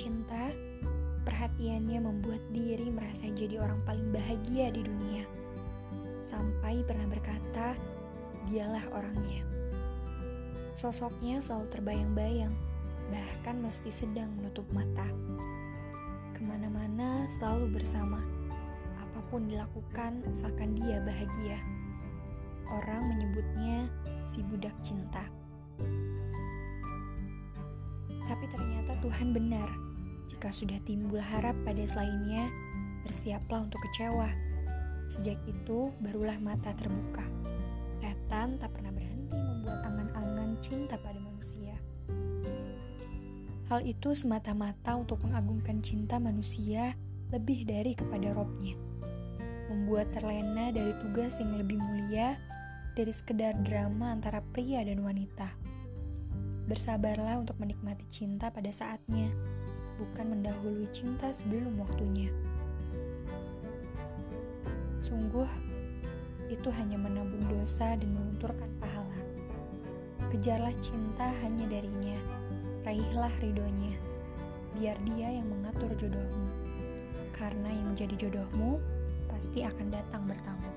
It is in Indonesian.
cinta, perhatiannya membuat diri merasa jadi orang paling bahagia di dunia. Sampai pernah berkata, dialah orangnya. Sosoknya selalu terbayang-bayang, bahkan meski sedang menutup mata. Ke mana-mana selalu bersama, apa pun dilakukan asalkan dia bahagia. Orang menyebutnya si budak cinta. Tapi ternyata Tuhan benar. Jika sudah timbul harap pada selainnya, bersiaplah untuk kecewa. Sejak itu, barulah mata terbuka. Setan tak pernah berhenti membuat angan-angan cinta pada manusia. Hal itu semata-mata untuk mengagungkan cinta manusia lebih dari kepada robnya. Membuat terlena dari tugas yang lebih mulia dari sekedar drama antara pria dan wanita. Bersabarlah untuk menikmati cinta pada saatnya, bukan mendahului cinta sebelum waktunya. Sungguh, itu hanya menabung dosa dan melunturkan pahala. Kejarlah cinta hanya darinya, raihlah ridhonya, biar dia yang mengatur jodohmu. Karena yang menjadi jodohmu pasti akan datang bertamu.